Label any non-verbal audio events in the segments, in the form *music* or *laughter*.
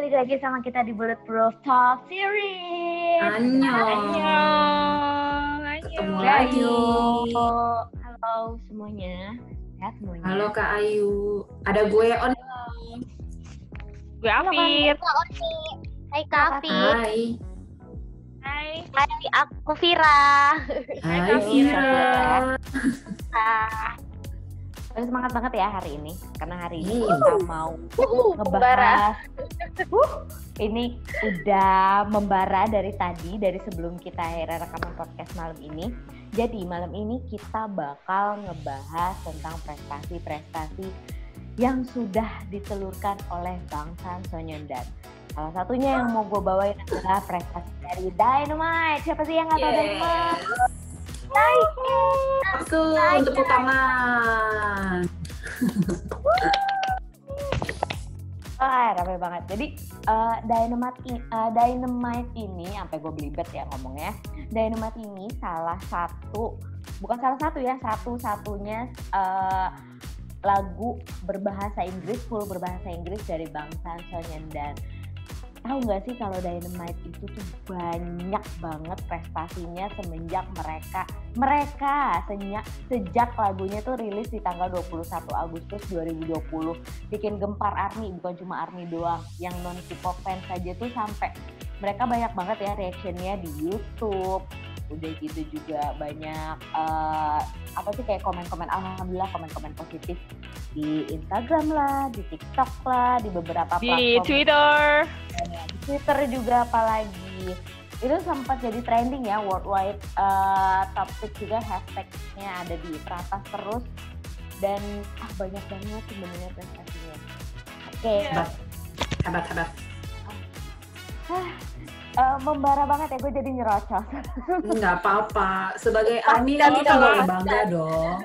balik lagi sama kita di Bulletproof Talk Series. Annyeong. Annyeong. Ketemu Annyeong. lagi. Halo semuanya. Sehat semuanya. Halo Kak Ayu. Ada gue on. Gue Afif. Hai Kak Afif. Hai. Hai. Hai, aku Vira. Hai Kak Vira. Ah, Harus semangat banget ya hari ini karena hari ini kita mau membara. ngebahas. Wuh, ini udah membara dari tadi dari sebelum kita akhirnya rekaman podcast malam ini. Jadi malam ini kita bakal ngebahas tentang prestasi-prestasi yang sudah ditelurkan oleh Bang San Sonyeondan. Salah satunya yang mau gue bawain adalah prestasi dari Dynamite. Siapa sih yang nggak tahu. Dynamite? Langsung tepuk tangan. Wah, rame banget. Jadi eh, Dynamite, eh, Dynamite ini, sampai gue belibet ya ngomongnya. Dynamite ini salah satu, bukan salah satu ya, satu-satunya eh, lagu berbahasa Inggris, full berbahasa Inggris dari bangsa Sonyeondan. Tahu nggak sih kalau Dynamite itu tuh banyak banget prestasinya semenjak mereka mereka sejak sejak lagunya tuh rilis di tanggal 21 Agustus 2020 bikin gempar ARMY bukan cuma ARMY doang yang non K-pop fans saja tuh sampai mereka banyak banget ya reactionnya di YouTube udah gitu juga banyak eh, apa sih kayak komen-komen alhamdulillah komen-komen positif di Instagram lah di TikTok lah di beberapa Di platform. Twitter. di Twitter juga apalagi. Itu sempat jadi trending ya worldwide eh, topik juga hashtagnya ada di teratas terus. Dan ah banyak banget sebenarnya prestasinya. Oke. Iya. Hebat hebat. Eh, membara banget ya gue jadi nyerocos *laughs* Nggak apa-apa. Sebagai Army kan kita boleh bangga dong.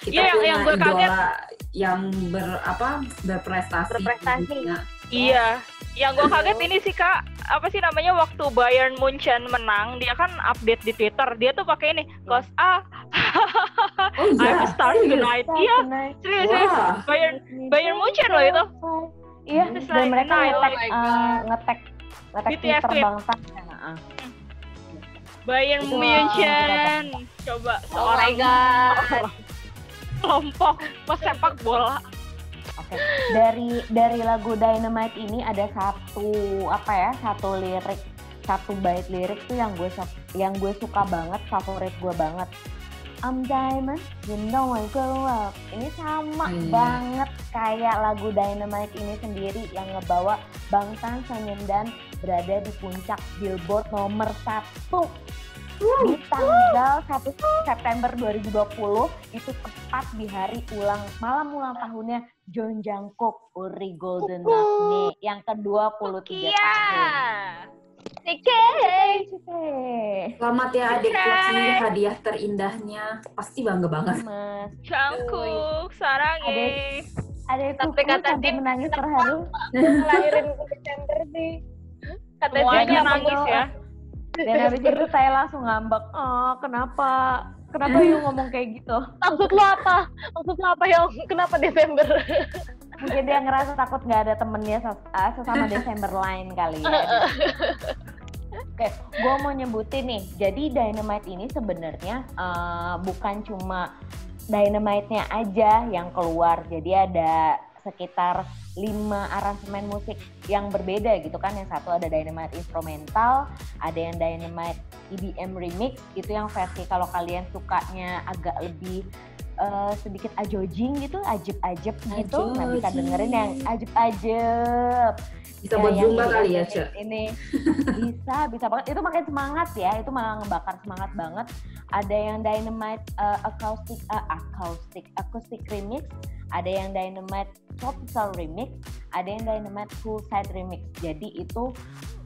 Kita Iya, yang- punya yang gue kaget- yang ber apa berprestasi. Berprestasi. Nah, Iya. Yang gue kaget ini sih kak, apa sih namanya waktu Bayern Munchen menang, dia kan update di Twitter, dia tuh pakai ini, cause *laughs* ah, Oh iya. I'm star tonight. Iya, serius, serius. Bayern Bayern Munchen loh itu. iya dan mereka ngetek eh, ngetek tweet. bangsa Nah, Bayern Munchen. Coba Oh seorang god. kelompok pesepak bola. Oke, dari dari lagu Dynamite ini ada satu apa ya, satu lirik, satu bait lirik tuh yang gue yang gue suka banget, favorit gue banget. I'm diamond, you know I grow up. Ini sama Iya. banget kayak lagu Dynamite ini sendiri yang ngebawa Bangtan Sonyeondan berada di puncak Billboard nomor satu di tanggal 1 September 2020 itu tepat di hari ulang malam ulang tahunnya John Jungkook Uri Golden Magne yang ke-23 Iya. tahun. Selamat ya adik kasih hadiah terindahnya. Pasti bangga banget. Mas, Jungkook, sarangi. ada Sampai kuku kata sampai dia, menangis terharu. Lahirin ke Desember sih. Kata Semuanya nangis ya. Dan habis itu *laughs* saya langsung ngambek. Oh, kenapa? Kenapa you ngomong kayak gitu? Maksud lo apa? Maksud lo apa yang kenapa Desember? *laughs* Mungkin dia ngerasa takut nggak ada temennya ah, sesama Desember lain kali ya. *laughs* Oke, gue mau nyebutin nih. Jadi Dynamite ini sebenarnya eh, bukan cuma Dynamite-nya aja yang keluar. Jadi ada sekitar lima aransemen musik yang berbeda gitu kan. Yang satu ada Dynamite instrumental, ada yang Dynamite EDM remix. Itu yang versi kalau kalian sukanya agak lebih eh, sedikit ajojing gitu, ajeb-ajeb gitu. Nah bisa Ajojing. dengerin yang ajeb-ajeb. Bisa Ya, buat zumba kali ya, Cek. Ini bisa, bisa banget. Itu makin semangat ya. Itu malah ngebakar semangat banget. Ada yang Dynamite uh, acoustic, uh, acoustic, acoustic remix. Ada yang Dynamite tropical remix. Ada yang Dynamite full side remix. Jadi itu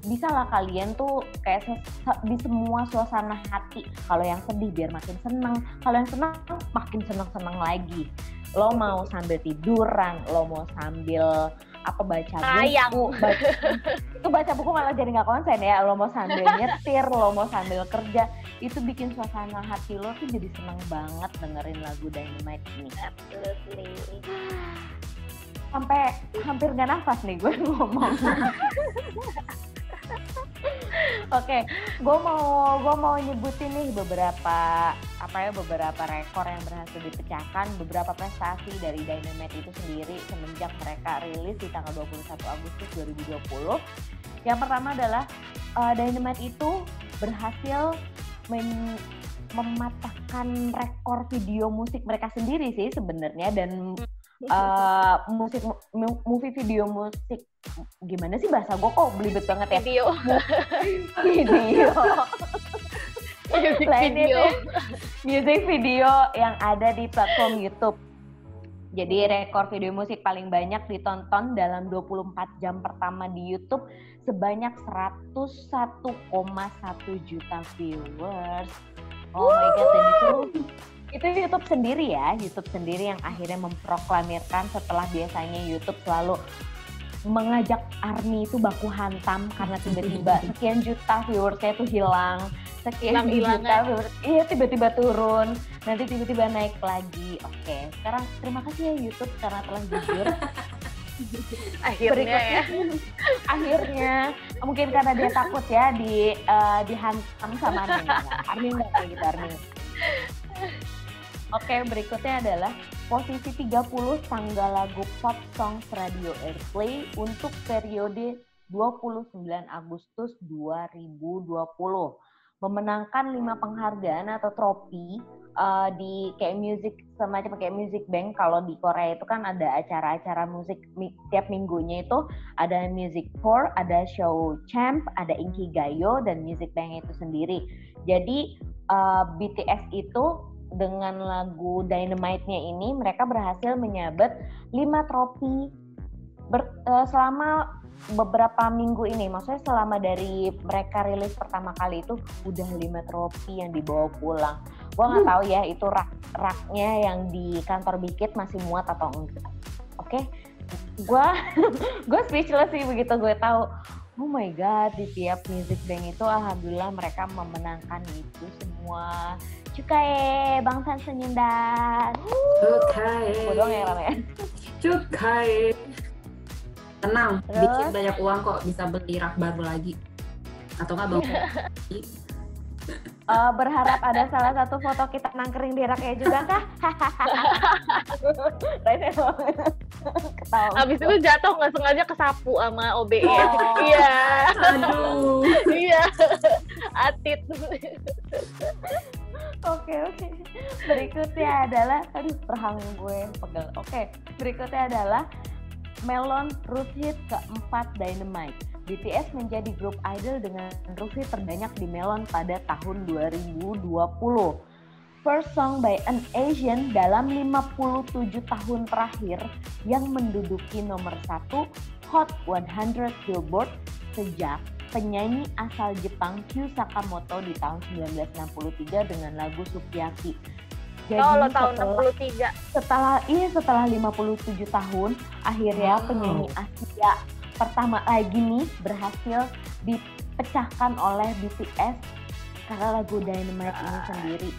bisa lah kalian tuh kayak di semua suasana hati. Kalau yang sedih biar makin seneng. Kalau yang senang makin seneng-seneng lagi. Lo mau sambil tiduran, lo mau sambil apa baca Sayang. buku, baca, itu baca buku malah jadi nggak konsen ya. Lo mau sambil nyetir, lo mau sambil kerja, itu bikin suasana hati lo tuh jadi seneng banget dengerin lagu Dynamite ini. Absolutely. sampai hampir nggak nafas nih gue *laughs* ngomong. Oke, gue mau gue mau nyebutin nih beberapa apa ya beberapa rekor yang berhasil dipecahkan, beberapa prestasi dari Dynamite itu sendiri semenjak mereka rilis di tanggal 21 Agustus 2020. Yang pertama adalah uh, Dynamite itu berhasil men- mematahkan rekor video musik mereka sendiri sih sebenarnya dan uh, musik mu- movie video musik gimana sih bahasa gue kok belibet banget ya Video. *laughs* video *laughs* Music Lainnya video. music video yang ada di platform YouTube. Jadi rekor video musik paling banyak ditonton dalam 24 jam pertama di YouTube sebanyak 101,1 juta viewers. Oh my god, dan itu itu YouTube sendiri ya, YouTube sendiri yang akhirnya memproklamirkan setelah biasanya YouTube selalu mengajak ARMY itu baku hantam karena tiba-tiba *laughs* sekian juta viewersnya itu hilang sekian Hilang-hilangan. juta viewers iya tiba-tiba turun nanti tiba-tiba naik lagi oke sekarang terima kasih ya YouTube karena telah jujur *laughs* *laughs* Akhirnya ya. *laughs* akhirnya mungkin karena dia takut ya di eh, dihantam sama Armin Armin nggak kayak gitu Armin Oke, berikutnya adalah posisi 30 tanggal lagu pop songs radio airplay untuk periode 29 Agustus 2020. Memenangkan lima penghargaan atau trofi eh, di kayak music semacam kayak music bank kalau di Korea itu kan ada acara-acara musik tiap minggunya itu ada music tour, ada show champ, ada Inkigayo dan music bank itu sendiri. Jadi eh, BTS itu dengan lagu Dynamite-nya ini mereka berhasil menyabet 5 trofi ber- eh, selama beberapa minggu ini. Maksudnya selama dari mereka rilis pertama kali itu udah 5 trofi yang dibawa pulang. Gua nggak tahu ya itu rak raknya yang di kantor Bikit masih muat atau enggak. Oke. Gua *laughs* gue speechless sih begitu gue tahu. Oh my god, di tiap music bank itu alhamdulillah mereka memenangkan itu semua. Cukai Bangsan Senyindas. Cukai. Gue doang yang ramean. Cukai. Tenang, Terus? bikin banyak uang kok bisa beli rak baru lagi. Atau nggak lagi. *laughs* Eh, berharap ada salah satu foto kita nangkering di raknya juga kah? *laughs* Ketawa. Abis itu jatuh nggak sengaja kesapu sama OBE. Oh. Iya. Aduh. Iya. Atit. Oke oke. Berikutnya adalah, aduh perhang gue pegel. Oke, berikutnya adalah Melon Hit keempat Dynamite. BTS menjadi grup idol dengan hit terbanyak di Melon pada tahun 2020. First song by an Asian dalam 57 tahun terakhir yang menduduki nomor satu Hot 100 Billboard sejak penyanyi asal Jepang Kyu Sakamoto di tahun 1963 dengan lagu Sukiyaki. Jadi Oh, lo tahun setelah, 63. setelah ini setelah 57 tahun akhirnya Wow. penyanyi Asia pertama lagi nih berhasil dipecahkan oleh BTS karena lagu Dynamite ini sendiri.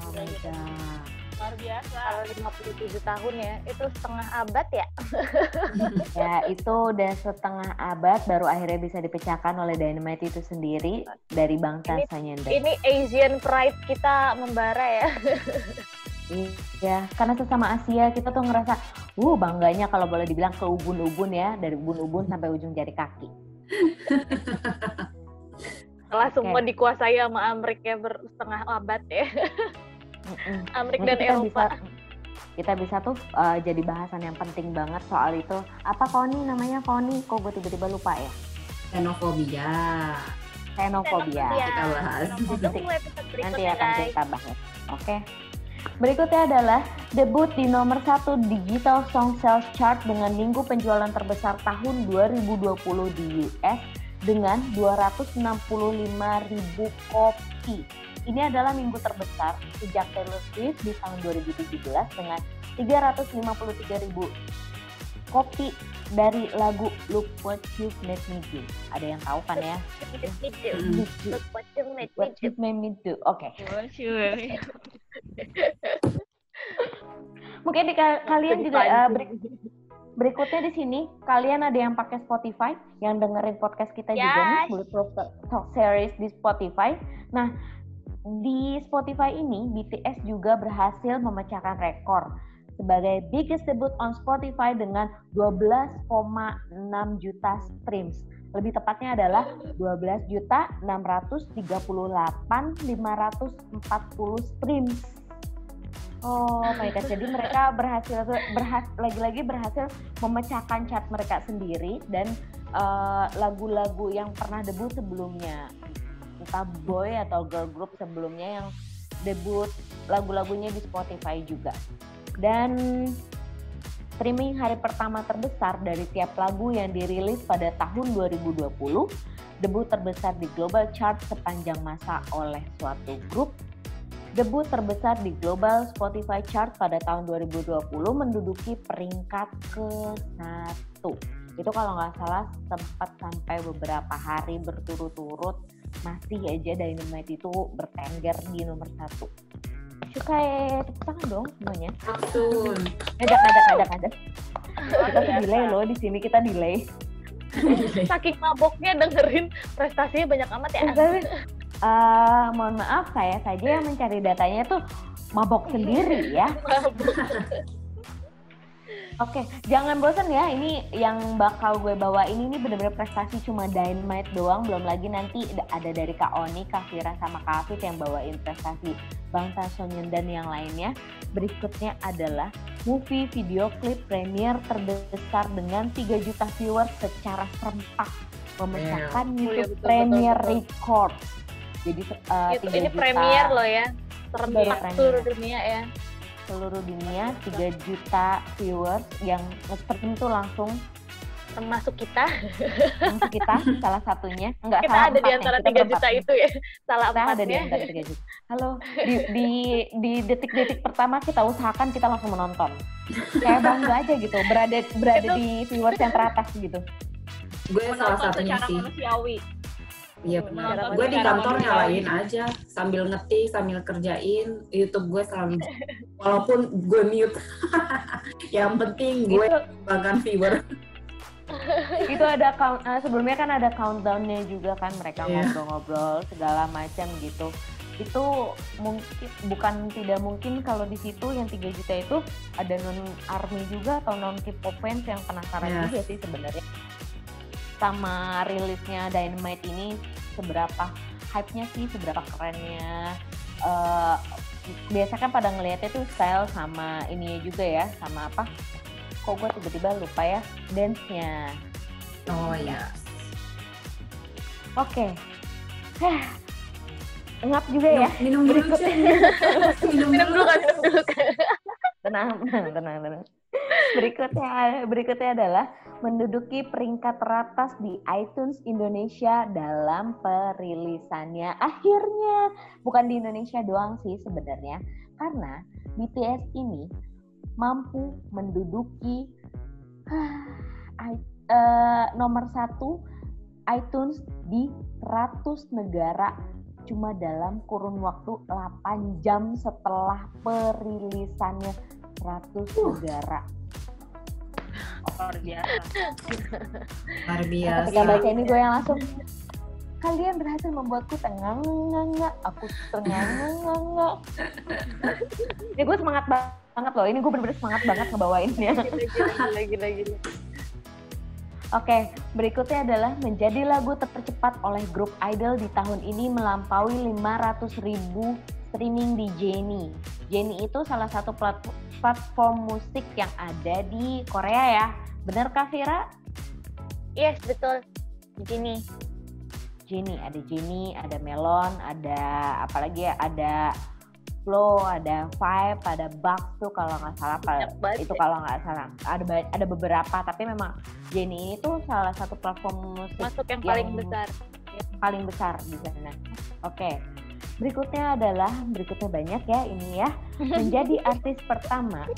Oh my god. Luar biasa. Kalau 57 tahun ya, itu setengah abad ya. *laughs* Ya, itu udah setengah abad baru akhirnya bisa dipecahkan oleh Dynamite itu sendiri dari bangsa Ini- Sanyenda. Ini Asian pride kita membara ya. Iya, karena sesama Asia kita tuh ngerasa, uh bangganya kalau boleh dibilang ke ubun-ubun ya, dari ubun-ubun sampai ujung jari kaki. Setelah semua dikuasai sama Amerika bersetengah abad ya. *laughs* Mm-mm. Amerika dan kita Eropa. bisa kita bisa tuh uh, jadi bahasan yang penting banget soal itu. Apa Koni namanya Koni? Kok gue tiba-tiba lupa ya? Xenofobia. Xenofobia. Kita bahas. Nanti berikutnya akan kita bahas. Oke. Berikutnya adalah debut di nomor satu Digital Song Sales Chart dengan minggu penjualan terbesar tahun 2020 di US dengan 265 ribu kopi. Ini adalah minggu terbesar sejak Taylor Swift di tahun 2017 dengan 353 ribu kopi dari lagu Look What You've Made Me Do. Ada yang tahu kan ya? Look what you made me What do. You've Made Me Do. Oke. Mungkin di ka- kalian juga uh, berik- berikutnya di sini kalian ada yang pakai Spotify, yang dengerin podcast kita juga nih, Yes. Bulletproof Talk Series di Spotify. Nah, di Spotify ini BTS juga berhasil memecahkan rekor sebagai biggest debut on Spotify dengan 12,6 juta streams. Lebih tepatnya adalah 12 juta 638 540 streams. Oh my god, jadi mereka berhasil berhas, lagi-lagi berhasil memecahkan chart mereka sendiri dan eh, lagu-lagu yang pernah debut sebelumnya entah boy atau girl group sebelumnya yang debut lagu-lagunya di Spotify juga. Dan streaming hari pertama terbesar dari tiap lagu yang dirilis pada tahun 2020, debut terbesar di global chart sepanjang masa oleh suatu grup, debut terbesar di global Spotify chart pada tahun 2020 menduduki peringkat ke-1. Itu kalau nggak salah sempat sampai beberapa hari berturut-turut masih aja Dynamite itu bertengger di nomor satu. Suka tepuk tangan dong semuanya. Langsung. Ajak, ajak, ajak, ajak. Kita tuh delay loh di sini kita delay. *laughs* Saking maboknya dengerin prestasinya banyak amat ya. Tapi eh, mohon maaf saya saja yang mencari datanya tuh mabok sendiri ya. Mabok. Oke, jangan bosan ya. Ini yang bakal gue bawa ini nih bener-bener prestasi cuma Dynamite doang. Belum lagi nanti ada dari Kak Oni, Kak Vira, sama Kak Afid yang bawain prestasi Bang Tasonyen dan yang lainnya. Berikutnya adalah movie video klip premier terbesar dengan 3 juta viewers secara serempak. Memecahkan Oh iya, YouTube betul, Premier betul, betul. Record. Jadi 3 ini juta premier loh ya. Serempak premier. seluruh dunia ya. Seluruh dunia 3 juta viewers yang tuh langsung Termasuk kita. Langsung kita *laughs* salah satunya enggak Kita salah ada di empatnya, antara kita tiga juta itu ya. Salah kita ada di empatnya. antara tiga juta halo *laughs* di di di detik-detik pertama kita usahakan kita langsung menonton kayak bangga aja gitu berada berada Itu- di viewers yang teratas gitu Gue salah satunya sih. manusiawi. Iya benar. Gue di kantor nyalain aja sambil ngetik, sambil kerjain YouTube gue selalu walaupun gue mute. *laughs* Yang penting gue bahkan viewer. *laughs* itu ada count eh, sebelumnya kan ada countdownnya juga kan mereka Iya. ngobrol-ngobrol segala macam gitu itu mungkin bukan tidak mungkin kalau di situ yang 3 juta itu ada non army juga atau non K-pop fans yang penasaran Yes. juga sih sebenarnya sama rilisnya Dynamite ini seberapa hype-nya sih seberapa kerennya Eh, biasa kan pada ngelihatnya tuh style sama ini juga ya sama apa kok gue tiba-tiba lupa ya dance-nya Oh iya. Oke. Heh. Ngap juga ya. Minum dulu. Minum Minum dulu. kan, minum dulu. *laughs* Tenang, tenang, tenang, tenang. Berikutnya, berikutnya adalah menduduki peringkat teratas di iTunes Indonesia dalam perilisannya. Akhirnya, bukan di Indonesia doang sih sebenarnya, karena BTS ini mampu menduduki eh, nomor satu iTunes di 100 negara cuma dalam kurun waktu 8 jam setelah perilisannya 100 negara. Luar biasa. Luar Ketika biasa. baca ini gue yang langsung kalian berhasil membuatku tengang nggak aku tengang nggak ini gue semangat ba- banget loh ini gue bener-bener semangat banget ngebawainnya Gila, gila, gila, gila. Oke, berikutnya adalah menjadi lagu tercepat oleh grup idol di tahun ini melampaui 500 ribu streaming di Jenny. Jenny itu salah satu plat- platform musik yang ada di Korea ya. Bener Kak Vira? Yes, betul. Sini. Jenny, ada Jenny, ada Melon, ada apalagi ya, ada Flow, ada Vibe, ada Bugs tuh kalau nggak salah Banyak itu ya. kalau nggak salah ada ada beberapa tapi memang Jenny ini tuh salah satu platform musik Masuk yang yang paling besar. paling besar di sana. Oke. Berikutnya adalah berikutnya banyak ya ini ya. *laughs* Menjadi artis pertama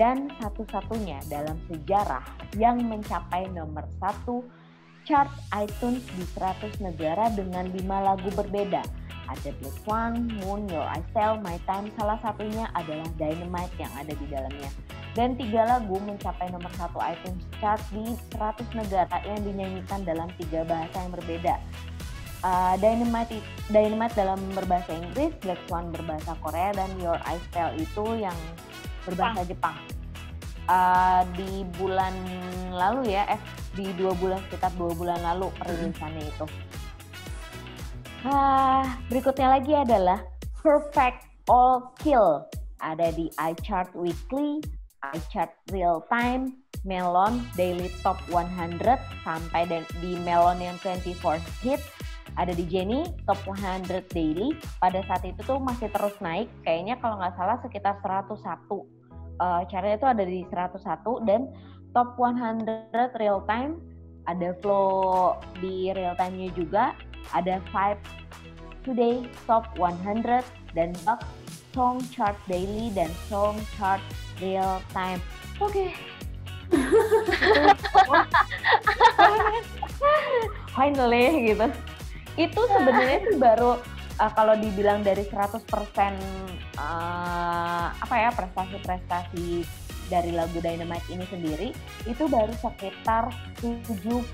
dan satu-satunya dalam sejarah yang mencapai nomor satu chart iTunes di 100 negara dengan lima lagu berbeda. Ada Black Swan, Moon, Your I Tell, My Time, salah satunya adalah Dynamite yang ada di dalamnya. dan tiga lagu mencapai nomor satu iTunes chart di 100 negara yang dinyanyikan dalam tiga bahasa yang berbeda. Uh, Dynamite, Dynamite dalam berbahasa Inggris, Black Swan berbahasa Korea, dan Your Eyes Tell itu yang berbahasa Jepang. Uh, di bulan lalu ya, eh di dua bulan sekitar dua bulan lalu perilisannya itu. Uh, berikutnya lagi adalah Perfect All Kill ada di iChart Weekly, iChart Real Time, Melon Daily Top 100 sampai di Melon yang 24 Hit ada di Jenny Top 100 Daily pada saat itu tuh masih terus naik kayaknya kalau nggak salah sekitar 101 uh, caranya itu ada di 101 dan Top 100 Real Time ada flow di real time-nya juga ada Five Today Top 100 dan Buck Song Chart Daily dan Song Chart Real Time. Oke. *laughs* Okay. Finally gitu. Itu sebenarnya sih baru uh, kalau dibilang dari 100% uh, apa ya prestasi-prestasi dari lagu Dynamite ini sendiri itu baru sekitar 70%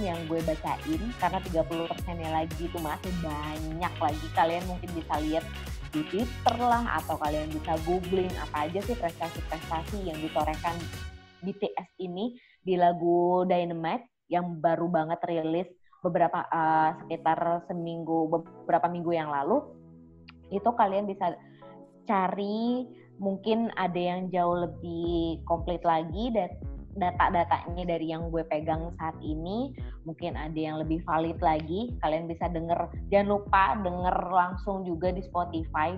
yang gue bacain. Karena 30%-nya lagi itu masih banyak lagi. Kalian mungkin bisa lihat di Twitter lah atau kalian bisa googling apa aja sih prestasi-prestasi yang ditorehkan BTS ini di lagu Dynamite yang baru banget rilis beberapa uh, sekitar seminggu beberapa minggu yang lalu itu kalian bisa cari mungkin ada yang jauh lebih komplit lagi dan data-datanya dari yang gue pegang saat ini mungkin ada yang lebih valid lagi kalian bisa denger. Jangan lupa denger langsung juga di Spotify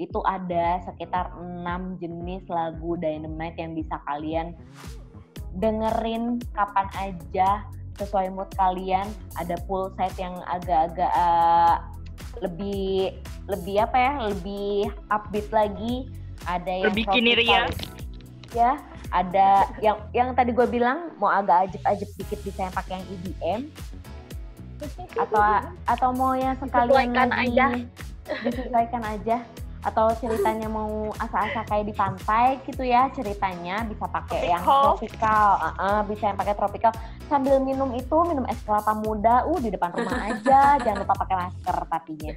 itu ada sekitar 6 jenis lagu Dynamite yang bisa kalian dengerin kapan aja sesuai mood kalian ada full set yang agak-agak uh, lebih lebih apa ya lebih upbeat lagi ada yang lebih kini ria ya ada yang yang tadi gue bilang mau agak ajib-ajib dikit bisa yang pakai yang EDM atau atau mau yang sekalian lagi aja. disesuaikan aja atau ceritanya mau asa-asa kayak di pantai gitu ya ceritanya bisa pakai yang tropical uh -uh, bisa yang pakai tropical. Sambil minum itu minum es kelapa muda uh di depan rumah aja. *laughs* Jangan lupa pakai masker pastinya *laughs*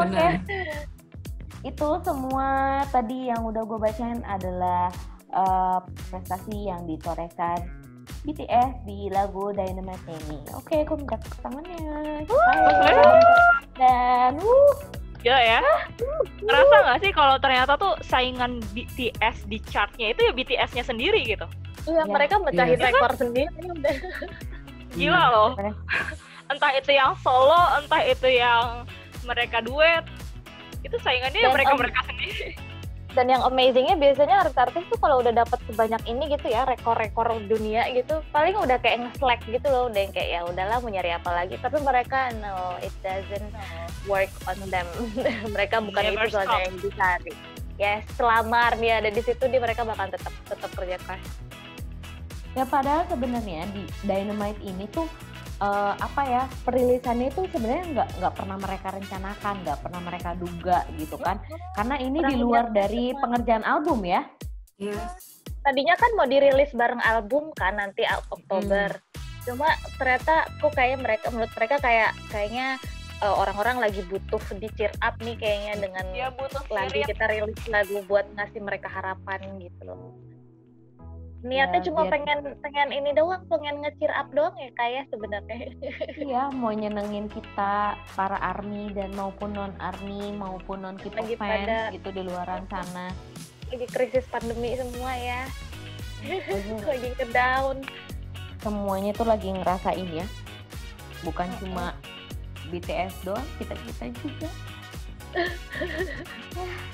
oke. Okay. itu semua tadi yang udah gue bacain adalah uh, prestasi yang ditorehkan BTS di lagu Dynamite ini. Oke, aku minta tangannya. Dan uh, Gila ya. Ngerasa nggak sih kalau ternyata tuh saingan BTS di chartnya itu ya BTS-nya sendiri gitu? Iya, ya. mereka mecahin ya. rekor sendiri. Gila loh. Entah itu yang solo, entah itu yang mereka duet. Itu saingannya ya mereka-mereka sendiri dan yang amazingnya biasanya artis-artis tuh kalau udah dapat sebanyak ini gitu ya rekor-rekor dunia gitu paling udah kayak nge-slack gitu loh udah yang kayak ya udahlah mau nyari apa lagi. Tapi mereka no it doesn't work on them. *laughs* Mereka bukan Never itu soalnya yang dicari ya selama dia ada di situ dia mereka bakal tetap tetap kerja keras. Ya padahal sebenarnya di Dynamite ini tuh uh, apa ya perilisannya itu sebenarnya nggak nggak pernah mereka rencanakan nggak pernah mereka duga gitu kan. Karena ini di luar dari pengerjaan album ya. Yes. tadinya kan mau dirilis bareng album kan nanti Oktober. Hmm. cuma ternyata kok kayak mereka menurut mereka kayak kayaknya uh, orang-orang lagi butuh di cheer up nih kayaknya dengan ya, butuh lagi kita rilis lagu buat ngasih mereka harapan gitu loh niatnya ya, cuma biar... pengen pengen ini doang pengen ngecir up doang ya kayak ya, sebenarnya. *laughs* Iya mau nyenengin kita para army dan maupun non army maupun non kita fans pada... gitu di luaran *laughs* sana. Lagi krisis pandemi semua ya. *laughs* Lagi ke down semuanya tuh lagi ngerasain ya. Bukan hmm. cuma BTS doang kita kita juga.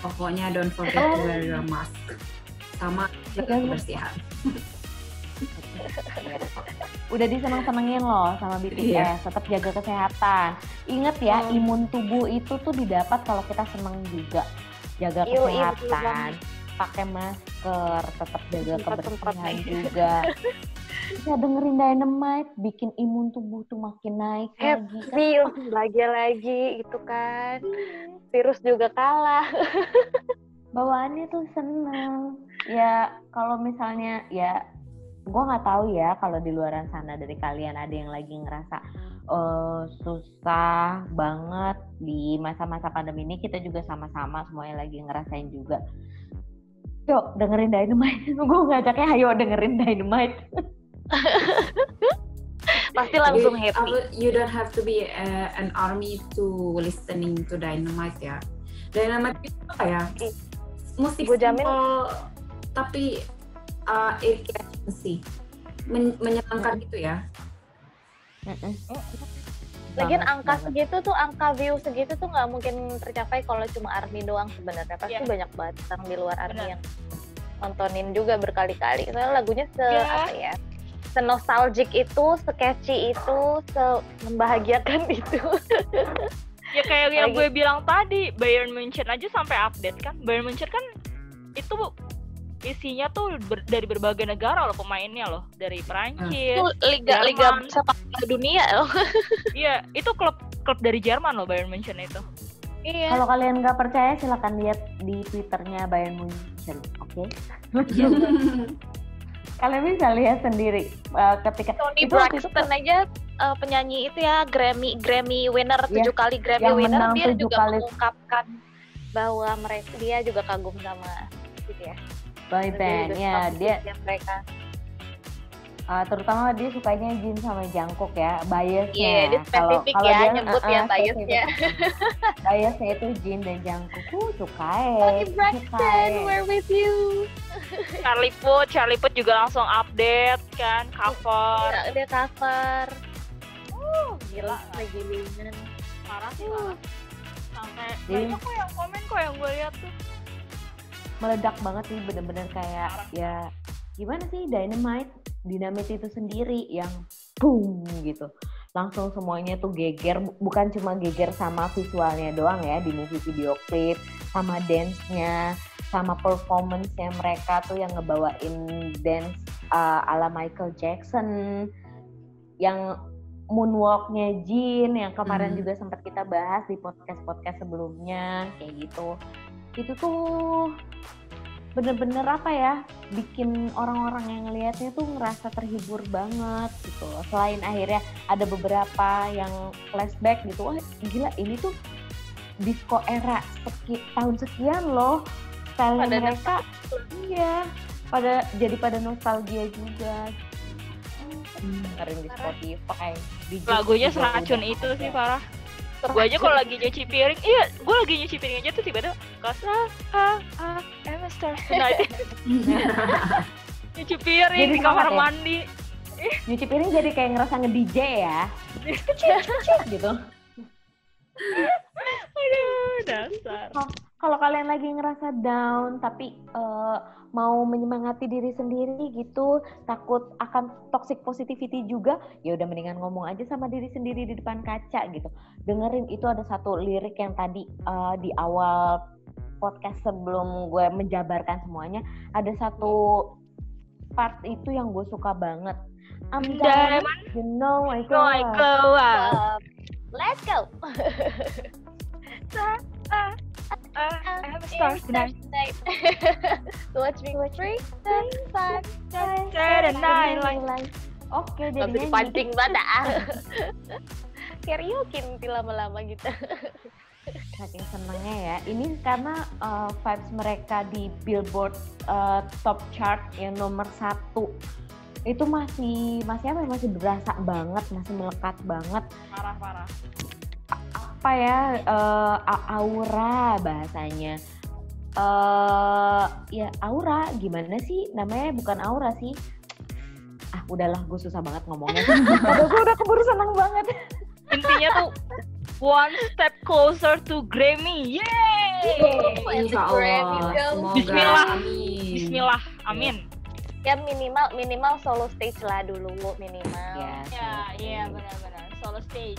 Pokoknya don't forget to wear your mask sama jaga kebersihan. *laughs* Udah disenang-senengin loh sama BTS, iya. tetap jaga kesehatan. Ingat ya, hmm. imun tubuh itu tuh didapat kalau kita seneng juga. Jaga Iu, kesehatan, pakai masker, tetap jaga kebersihan juga. Bisa *laughs* dengerin Dynamite, bikin imun tubuh tuh makin naik Happy lagi. lagi lagi gitu kan. Virus juga kalah. bawaannya tuh seneng ya kalau misalnya ya gue nggak tahu ya kalau di luaran sana dari kalian ada yang lagi ngerasa uh, susah banget di masa-masa pandemi ini kita juga sama-sama semuanya lagi ngerasain juga yuk dengerin Dynamite *laughs* gue ngajaknya ayo dengerin Dynamite *laughs* pasti langsung Jadi, happy you don't have to be uh, an army to listening to Dynamite ya. Dynamite itu apa ya? Musik gua jamin- simple, tapi uh, sih. Men- menyenangkan gitu ya. Lagian angka banget. segitu tuh, angka view segitu tuh nggak mungkin tercapai kalau cuma ARMY doang sebenarnya. Pasti Iya. banyak banget orang di luar ARMY yang nontonin juga berkali-kali. Soalnya lagunya se Iya. apa ya? Senostalgic itu, sketchy itu, se membahagiakan *laughs* itu. Ya kayak yang Lagi- gue bilang tadi, Bayern Munchen aja sampai update kan. Bayern Munchen kan itu isinya tuh ber- dari berbagai negara loh pemainnya loh, dari Perancis. itu liga liga Jerman. sepak bola dunia loh. *laughs* Iya, itu klub klub dari Jerman loh Bayern Munchen itu. Iya. Kalau kalian nggak percaya silahkan lihat di twitternya Bayern Munchen, oke? *laughs* kalian bisa lihat sendiri uh, ketika Tony itu waktu itu Braxton aja uh, penyanyi itu ya Grammy Grammy winner Iya, tujuh kali Grammy yang winner dia juga kali. mengungkapkan bahwa mereka dia juga kagum sama gitu ya boy Dia band ya suka dia mereka uh, terutama dia sukanya Jin sama Jungkook ya biasnya Iya, dia spesifik ya, nyebut ya biasnya. *laughs* biasnya itu Jin dan Jungkook uh, sukai Tony Braxton we're with you Charlie Puth, Charlie Puth juga langsung update kan cover. dia, dia cover uh gila lagi Parah sih Uh. parah. Sampai Jadi- banyak kok yang komen kok yang gue lihat tuh. Meledak banget sih bener-bener kayak ya gimana sih Dynamite Dynamite itu sendiri yang boom gitu langsung semuanya tuh geger Bu- bukan cuma geger sama visualnya doang ya di movie video klip sama dance-nya sama performance-nya mereka tuh yang ngebawain dance uh, ala Michael Jackson yang moonwalk-nya Jin yang kemarin Hmm. juga sempat kita bahas di podcast-podcast sebelumnya kayak gitu itu tuh bener-bener apa ya bikin orang-orang yang ngelihatnya tuh ngerasa terhibur banget gitu selain akhirnya ada beberapa yang flashback gitu wah gila ini tuh disco era seki, tahun sekian loh. Style Pada mereka. Iya pada jadi pada nostalgia juga. Dengerin di Parah. Spotify di Lagunya seracun itu sih parah. Gue aja kalau lagi nyuci piring, iya, gue lagi nyuci piring aja tuh tiba-tiba Cause ah, ah, I'm a star tonight. nyuci piring Jadi di kamar ya? mandi. nyuci piring jadi kayak ngerasa nge-DJ ya gitu. *laughs* kalau kalian lagi ngerasa down tapi eh, mau menyemangati diri sendiri gitu takut akan toxic positivity juga ya udah mendingan ngomong aja sama diri sendiri di depan kaca gitu. Dengerin itu ada satu lirik yang tadi eh, di awal podcast sebelum gue menjabarkan semuanya ada satu part itu yang gue suka banget. I'm Diamond, diamond, you know I go, I up. Uh, let's go *laughs* *laughs* Ah, ah, I'm a star tonight. *laughs* Watch me free the sun. Saturday night light. Oke, bisa jadinya dipancing banget ah. *laughs* Karaoke nanti lama-lama gitu. saking senengnya ya. Ini karena uh, vibes mereka di Billboard uh, Top Chart yang nomor satu itu masih masih apa ya, masih berasa banget, masih melekat banget Parah, parah. Apa ya uh, aura bahasanya. eh ya aura gimana sih namanya bukan aura sih ah udahlah gue susah banget ngomongnya *laughs* Padahal gue udah keburu seneng banget Intinya tuh one step closer to Grammy. Yeay! Insya Allah. Semoga. Bismillah. Amin. Bismillah, amin. Ya minimal minimal solo stage lah dulu minimal. ya Ya, iya benar-benar. Solo stage.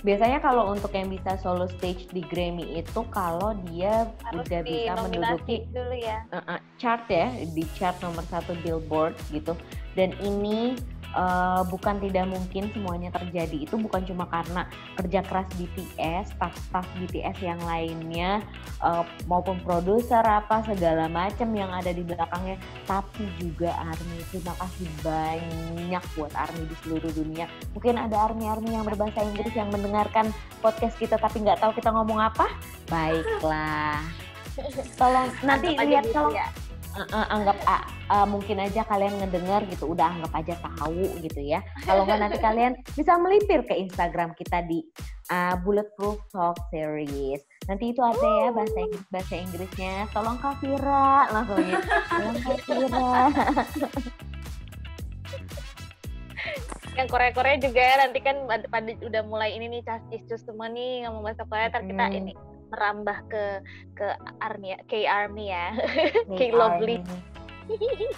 Biasanya kalau untuk yang bisa solo stage di Grammy itu kalau dia Harus udah bisa menduduki dulu ya. uh, uh, chart ya di chart nomor satu Billboard gitu. Dan ini eh, bukan tidak mungkin semuanya terjadi itu bukan cuma karena kerja keras BTS, staff-staff BTS yang lainnya eh, maupun produser apa segala macam yang ada di belakangnya, tapi juga ARMY. Terima kasih banyak buat ARMY di seluruh dunia. Mungkin ada ARMY-ARMY yang berbahasa Inggris yang mendengarkan podcast kita tapi nggak tahu kita ngomong apa. Baiklah. *laughs* Tolong nanti lihat gitu kalau ya. Uh, uh, anggap uh, uh, mungkin aja kalian ngedenger gitu udah anggap aja tahu gitu ya. Kalau nggak nanti kalian bisa melipir ke Instagram kita di uh, Bulletproof Talk Series. Nanti itu ada ya bahasa Inggris bahasa Inggrisnya. Tolong Kak Vira langsung ya tolong Kak Vira *laughs* yang Korea-Korea juga ya nanti kan pada, pada udah mulai ini nih cacis semua nih ngomong bahasa Korea ntar kita Hmm. ini merambah ke ke army ya, K army ya K lovely.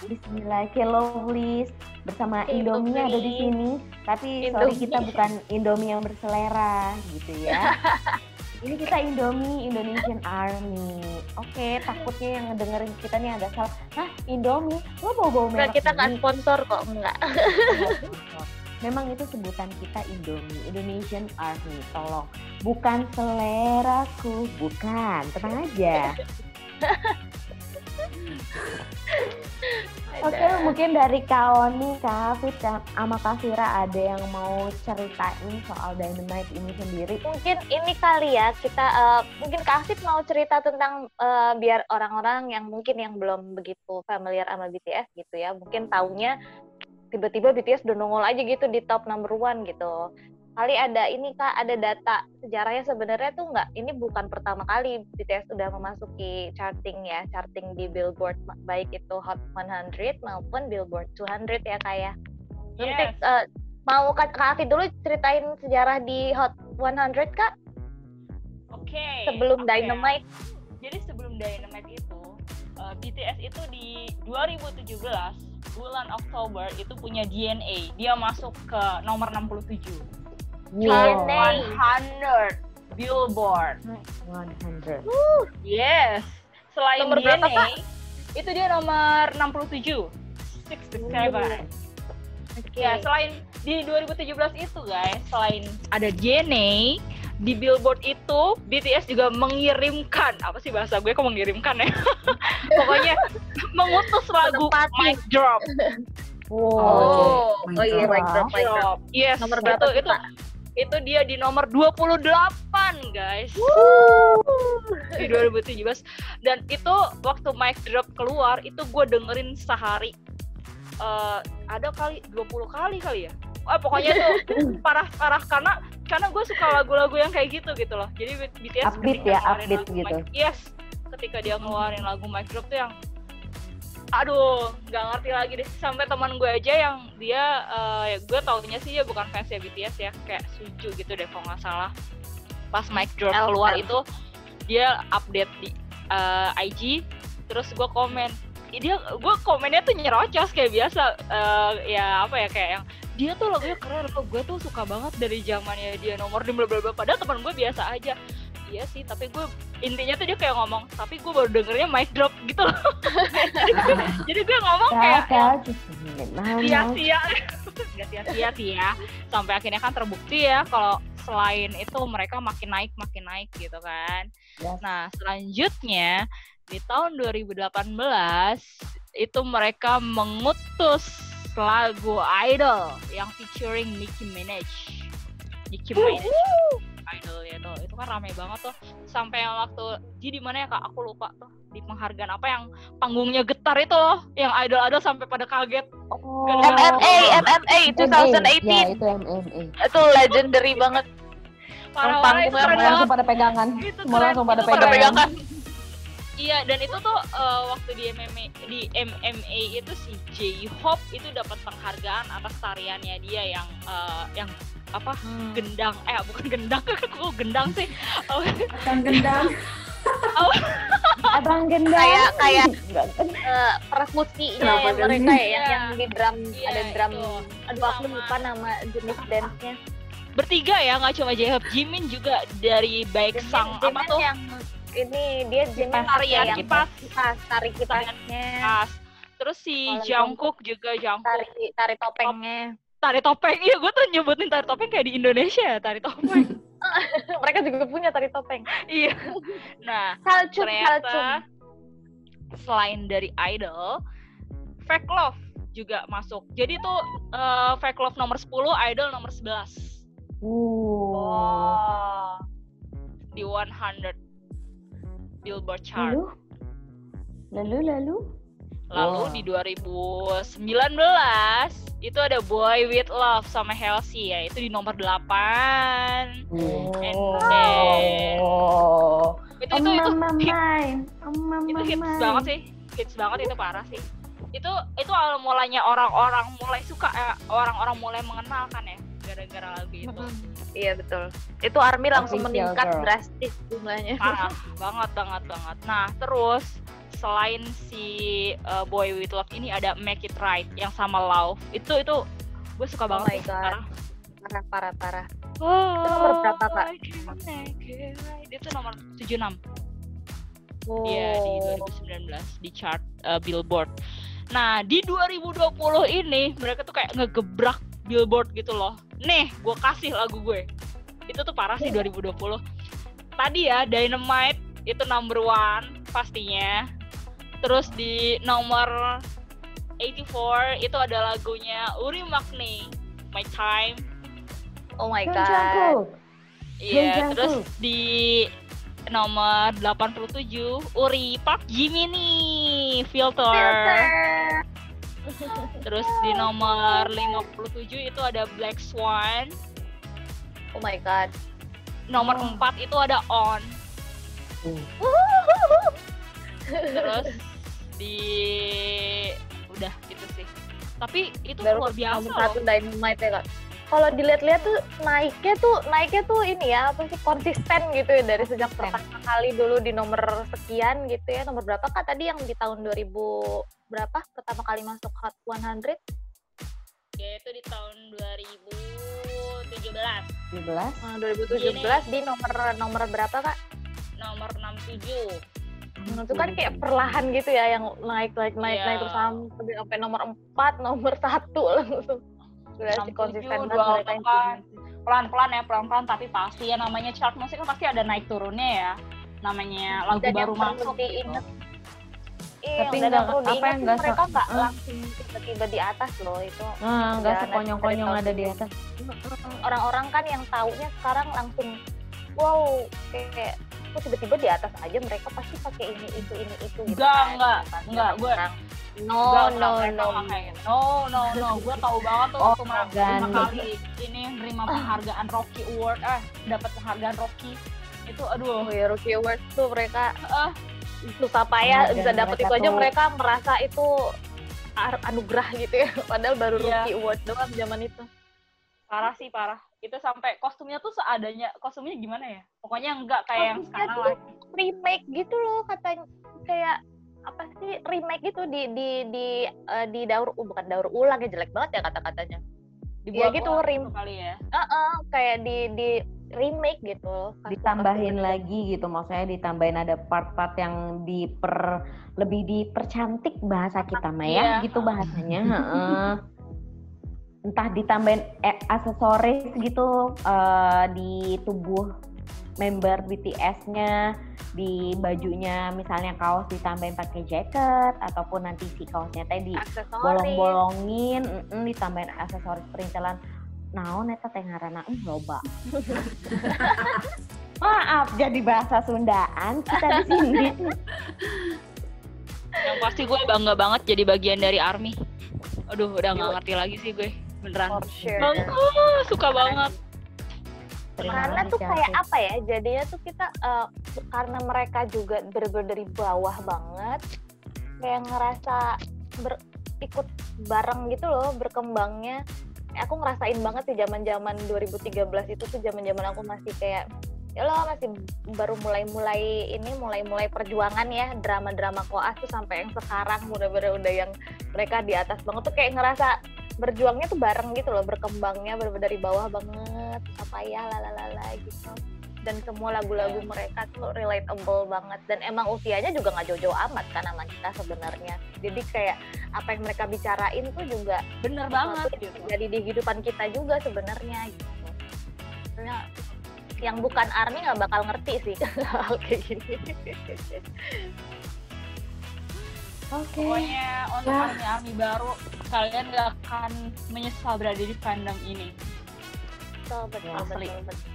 Bismillah, K Lovely bersama K Indomie ada di sini. Tapi sorry Indomie. kita bukan Indomie yang berselera gitu ya. *laughs* Ini kita Indomie Indonesian Army. Oke, takutnya yang ngedengerin kita nih agak salah. Hah, Indomie? Lo bawa-bawa Enggak, merek kita ini? sponsor kok enggak Memang itu sebutan kita Indomie, Indonesian Army. Tolong, bukan seleraku, bukan. Tenang aja. *laughs* Oke, Ada. mungkin dari Kak Oni, Kak Kak- sama Kak Vira ada yang mau ceritain soal Dynamite ini sendiri? mungkin ini kali ya kita eh, mungkin Kak Afif mau cerita tentang eh, biar orang-orang yang mungkin yang belum begitu familiar sama BTS gitu ya mungkin taunya tiba-tiba BTS udah nongol aja gitu di top number one gitu kali ada ini kak ada data sejarahnya sebenarnya tuh nggak ini bukan pertama kali BTS udah memasuki charting ya charting di Billboard baik itu Hot 100 maupun Billboard 200 ya kak ya Nanti, Yes. eh, mau kak Kak Afif dulu ceritain sejarah di Hot 100 kak Oke. sebelum oke. Dynamite Jadi sebelum Dynamite itu uh, BTS itu di 2017 bulan Oktober itu punya DNA. Dia masuk ke nomor 67. Chart DNA. 100 Billboard. 100. Yes. Selain Nomor berapa, DNA, itu dia nomor 67. 67. Oke. Ya, selain di 2017 itu guys, selain ada DNA di Billboard itu BTS juga mengirimkan apa sih bahasa gue kok mengirimkan ya? *laughs* Pokoknya mengutus lagu. Mic Drop. Wow. Oh, Mic oh iya, mic drop, mic drop. Yes, Nomor berapa itu, itu itu dia di nomor 28 guys di 2017 dan itu waktu mic drop keluar itu gue dengerin sehari Eh, ada kali 20 kali kali ya Wah, pokoknya tuh *laughs* parah parah karena karena gue suka lagu-lagu yang kayak gitu gitu loh. Jadi BTS Upbeat ketika ya, upbeat lagu gitu. Mic- yes ketika dia ngeluarin lagu mic drop tuh yang aduh nggak ngerti lagi deh. Sampai teman gue aja yang dia eh, ya gue taunya sih dia bukan fans ya BTS ya kayak Suju gitu deh kalau nggak salah. Pas mic drop keluar itu dia update di eh, IG terus gue komen. Dia gue komennya tuh nyerocos kayak biasa eh, ya apa ya kayak yang dia tuh lagunya keren loh gue tuh suka banget dari zamannya dia nomor di bla bla bla. Padahal teman gue biasa aja. Iya sih tapi gue intinya tuh dia kayak ngomong tapi gue baru dengernya mic drop gitu loh. Jadi, *laughs* gue, jadi gue ngomong kayak mama. sia-sia. nggak sia-sia sih ya. Sampai akhirnya kan terbukti ya kalau selain itu mereka makin naik makin naik gitu kan. Yes. nah selanjutnya di tahun 2018 itu mereka mengutus lagu Idol yang featuring Nicki Minaj Nicki Minaj Idol ya tuh itu kan rame banget tuh sampai yang waktu di di mana ya kak aku lupa tuh di penghargaan apa yang panggungnya getar itu loh yang idol idol sampai pada kaget Oh. MMA, MMA MMA. 2018. Ya, itu MMA. Itu legendary banget. parah-parah itu keren banget langsung pada pegangan. Itu Semua langsung pada itu keren pegangan. Iya, dan itu tuh eh, waktu di MMA di MMA itu si J-Hope itu dapat penghargaan atas tariannya dia yang eh, yang apa gendang eh bukan gendang *laughs* kok gendang sih Oh, Kan gendang. *laughs* Abang gendang. Kayak kayak perkusinya Kenapa ya mereka ya yang, yang di drum Iya, ada drum. itu. Aduh aku lupa nama jenis dance-nya. bertiga ya nggak cuma J-Hope Jimin juga dari baik Jimin- sang apa tuh yang ini dia Jimin Kipas, pakai tarian yang kipas. kipas tarik kipasnya. Pas. Terus si Kalau Jungkook juga Jungkook tari tari topengnya tari topeng. Iya, gue tuh nyebutin tari topeng kayak di Indonesia ya, tari topeng. *laughs* *laughs* mereka juga punya tari topeng iya. Nah, salcum salcum ternyata selain dari idol, fake love juga masuk. Jadi tuh eh, fake love nomor 10, idol nomor 11 Uh. oh di 100 Billboard chart. Lalu? Lalu, lalu? Lalu Wow. di 2019 itu ada Boy With Love sama Halsey ya, itu di nomor 8. Oh. Itu itu itu Mama hit. Oh, itu hits banget sih. Hits banget itu parah sih. Itu itu awal mulanya orang-orang mulai suka eh, orang-orang mulai mengenal kan ya gara-gara lagu itu. iya betul itu army langsung Official meningkat girl. drastis jumlahnya Parah *laughs* banget banget banget. Nah, terus selain si uh, Boy With Love ini ada Make It Right yang sama Love. Itu itu gue suka Oh banget my sih, God. parah. parah parah parah Oh, nomor berapa, Kak? It right. Itu nomor 76. oh. Iya, di 2019 di chart uh, Billboard. Nah, di 2020 ini mereka tuh kayak ngegebrak Billboard gitu loh. Nih, gue kasih lagu gue. Itu tuh parah sih 2020. Tadi ya Dynamite itu number one pastinya. Terus di nomor 84 itu ada lagunya Uri Makni, My Time. oh my god. Iya, Jungkook. terus di nomor 87 Uri Park Jiminy Filter. Filter. Terus di nomor 57 itu ada Black Swan. oh my god Nomor Oh. 4 itu ada On. Uh. Terus di udah gitu sih. Tapi itu baru luar biasa nomor satu dynamite ya kak kalau dilihat-lihat tuh naiknya tuh naiknya tuh ini ya apa sih konsisten gitu ya dari sejak pertama kali dulu di nomor sekian gitu ya nomor berapa kak tadi yang di tahun 2000 berapa pertama kali masuk Hot 100 Yaitu di tahun 2017. 17. Eh, 2017 di nomor nomor berapa kak Nomor 67. Hmm, itu kan kayak perlahan gitu ya yang naik naik naik Iya. naik terus sampai sampai nomor 4 nomor satu langsung udah sih 67, konsisten banget 28 mereka yang pelan-pelan ya pelan-pelan tapi pasti ya namanya chart musik kan pasti ada naik turunnya ya namanya lagu Dan yang baru perlu masuk gitu. Tapi dan nggak- yang perlu apa yang tuh nggak mereka nggak eh. langsung tiba-tiba di atas loh itu Nah, enggak Perjalanan sekonyong-konyong ada di atas. orang-orang kan yang taunya sekarang langsung wow kayak, kok tiba-tiba di atas aja mereka pasti pakai ini itu ini itu gitu Enggak, kan. enggak, Pasti enggak, orang- gue- orang, no Enggak, no enggak, no enggak gitu. no no no *laughs* gue tahu banget tuh Oh, Gandhi. kali ini nerima penghargaan Rocky Award eh dapat penghargaan Rocky itu aduh oh ya Rookie Awards tuh mereka Ah. Susah payah Dan bisa dapet itu aja tuh- mereka merasa itu anugerah gitu ya. *laughs* Padahal baru Iya. Rookie Award doang zaman itu. Parah sih parah. Itu sampai kostumnya tuh seadanya kostumnya gimana ya? Pokoknya enggak kayak yang sekarang tuh lah remake gitu loh katanya. Kayak apa sih remake gitu di di di eh, di daur uh, bukan daur ulang ya jelek banget ya kata-katanya. Dibuat gitu, ulang rim- gitu kali ya. Heeh, kayak di di remake gitu Ditambahin lagi gitu, maksudnya ditambahin ada part-part yang diper lebih dipercantik bahasa kita mah ya, Iya. gitu bahasanya. Entah ditambahin eh, aksesoris gitu eh, di tubuh member BTS-nya, di bajunya misalnya kaos ditambahin pakai jaket ataupun nanti si kaosnya tadi bolong-bolongin, mm, ditambahin aksesoris perintilan. Naon eta teh ngaranna em loba. *laughs* Maaf jadi bahasa Sundaan kita di sini. yang pasti gue bangga banget jadi bagian dari army aduh udah nggak ngerti lagi sih gue beneran For sure. bangga suka banget Karena tuh kayak apa ya? Jadinya tuh kita eh, karena mereka juga bener-bener dari bawah banget, kayak ngerasa ber, ikut bareng gitu loh berkembangnya. Aku ngerasain banget sih zaman-zaman 2013 itu tuh zaman-zaman aku masih kayak ya lo masih baru mulai-mulai ini mulai-mulai perjuangan ya drama-drama koas tuh sampai yang sekarang bener-bener udah yang mereka di atas banget tuh kayak ngerasa berjuangnya tuh bareng gitu loh berkembangnya bener-bener dari bawah banget apa ya lalalala gitu dan semua lagu-lagu mereka tuh relatable banget dan emang usianya juga nggak jauh-jauh amat kan sama kita sebenarnya jadi kayak apa yang mereka bicarain tuh juga bener banget gitu terjadi di kehidupan kita juga sebenarnya gitu yang bukan army nggak bakal ngerti sih *laughs* hal kayak gini Oke. pokoknya untuk Ya. army army baru kalian gak akan menyesal berada di fandom ini betul betul Asli. betul, betul.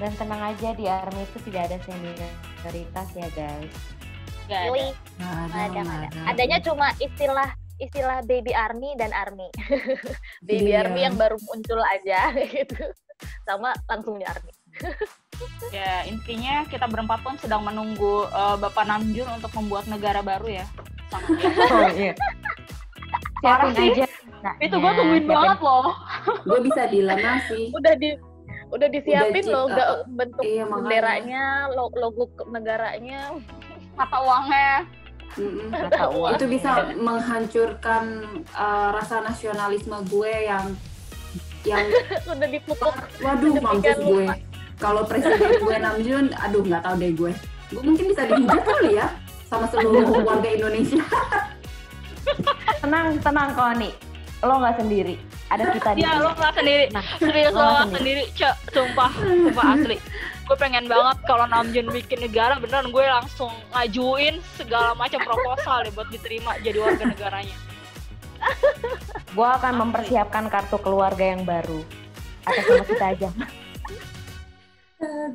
Dan tenang aja di army itu tidak ada senioritas ya guys. gak ada adanya cuma istilah istilah baby army dan army *laughs* baby Iya. army yang baru muncul aja *laughs* gitu sama langsung di army *laughs* ya intinya kita berempat pun sedang menunggu eh, Bapak Namjoon untuk membuat negara baru ya sama Oh iya. Parah sih. aja. Nah, itu gue tungguin siapin. banget loh gue bisa dilema sih udah di udah disiapin Udah, loh uh, bentuk iya, makanya. benderanya lo- logo negaranya mata uangnya Mm-mm. *laughs* Mata uang. itu bisa menghancurkan uh, rasa nasionalisme gue yang yang *laughs* udah dipupuk waduh mampus gue kalau presiden gue *laughs* Namjoon aduh nggak tahu deh gue gue mungkin bisa dihujat kali ya sama seluruh warga Indonesia Tenang, tenang Koni. Lo nggak sendiri. Ada kita di ya sini. lo nggak sendiri. Nah, serius lo nggak sendiri. cek sumpah sumpah asli. Gue pengen banget kalau Namjoon bikin negara beneran gue langsung ngajuin segala macam proposal deh buat diterima jadi warga negaranya. *laughs* Gue akan mempersiapkan kartu keluarga yang baru. Atas nama kita aja.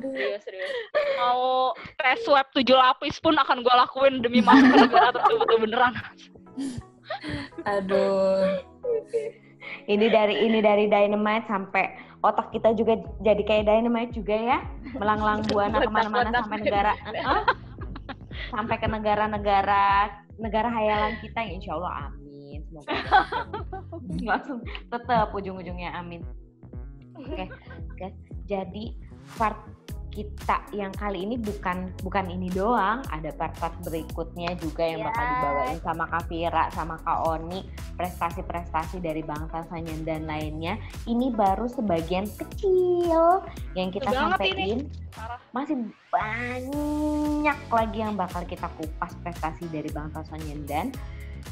serius serius. Mau tes swab tujuh lapis pun akan gue lakuin demi masuk ke negara tersebut beneran. Aduh Ini dari ini dari Dynamite sampai otak kita juga jadi kayak Dynamite juga ya. Melanglang buana ke mana-mana sampai negara. Hah? sampai ke negara-negara negara hayalan kita ya insya Allah amin semoga *laughs* langsung tetap ujung-ujungnya amin oke guys jadi part kita yang kali ini bukan bukan ini doang. Ada part-part berikutnya juga yang bakal Yes. dibawain sama Kak Vira sama Kak Oni prestasi-prestasi dari Bang Tansanyan dan lainnya. Ini baru sebagian kecil yang kita sampaikan masih banyak lagi yang bakal kita kupas prestasi dari Bang Tansanyan dan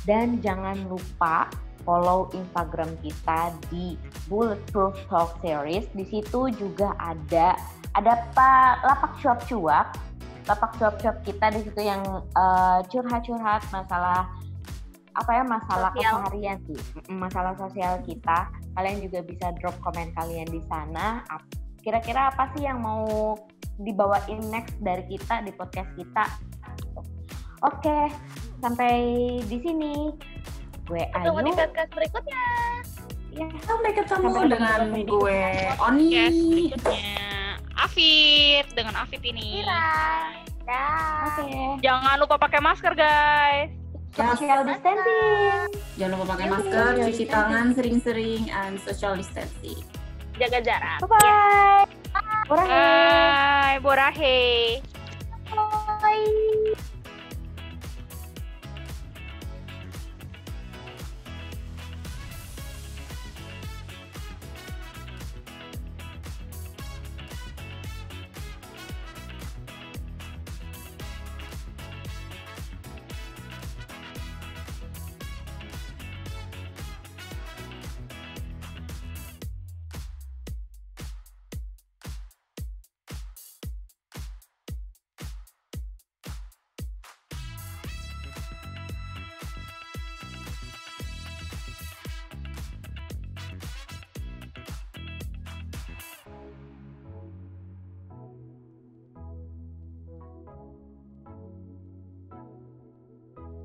dan jangan lupa follow Instagram kita di Bulletproof Talk Series. Di situ juga ada ada Pak Lapak Cuap Cuap. Lapak Cuap Cuap kita di situ yang eh, curhat-curhat masalah apa ya masalah Sosial. keseharian sih, masalah sosial kita. Kalian juga bisa drop komen kalian di sana. Kira-kira apa sih yang mau dibawain next dari kita di podcast kita? Oke, sampai di sini. Gue tunggu di Ayu. podcast berikutnya Ya, sampai ketemu Sampai dengan ketemu. gue Oni Yes, berikutnya Afid dengan Afid ini Kira dah Oke. jangan lupa pakai masker guys Social distancing. jangan lupa pakai masker cuci tangan sering-sering and social distancing jaga jarak Bye bye. Bye. Bye, Borahe. Bye.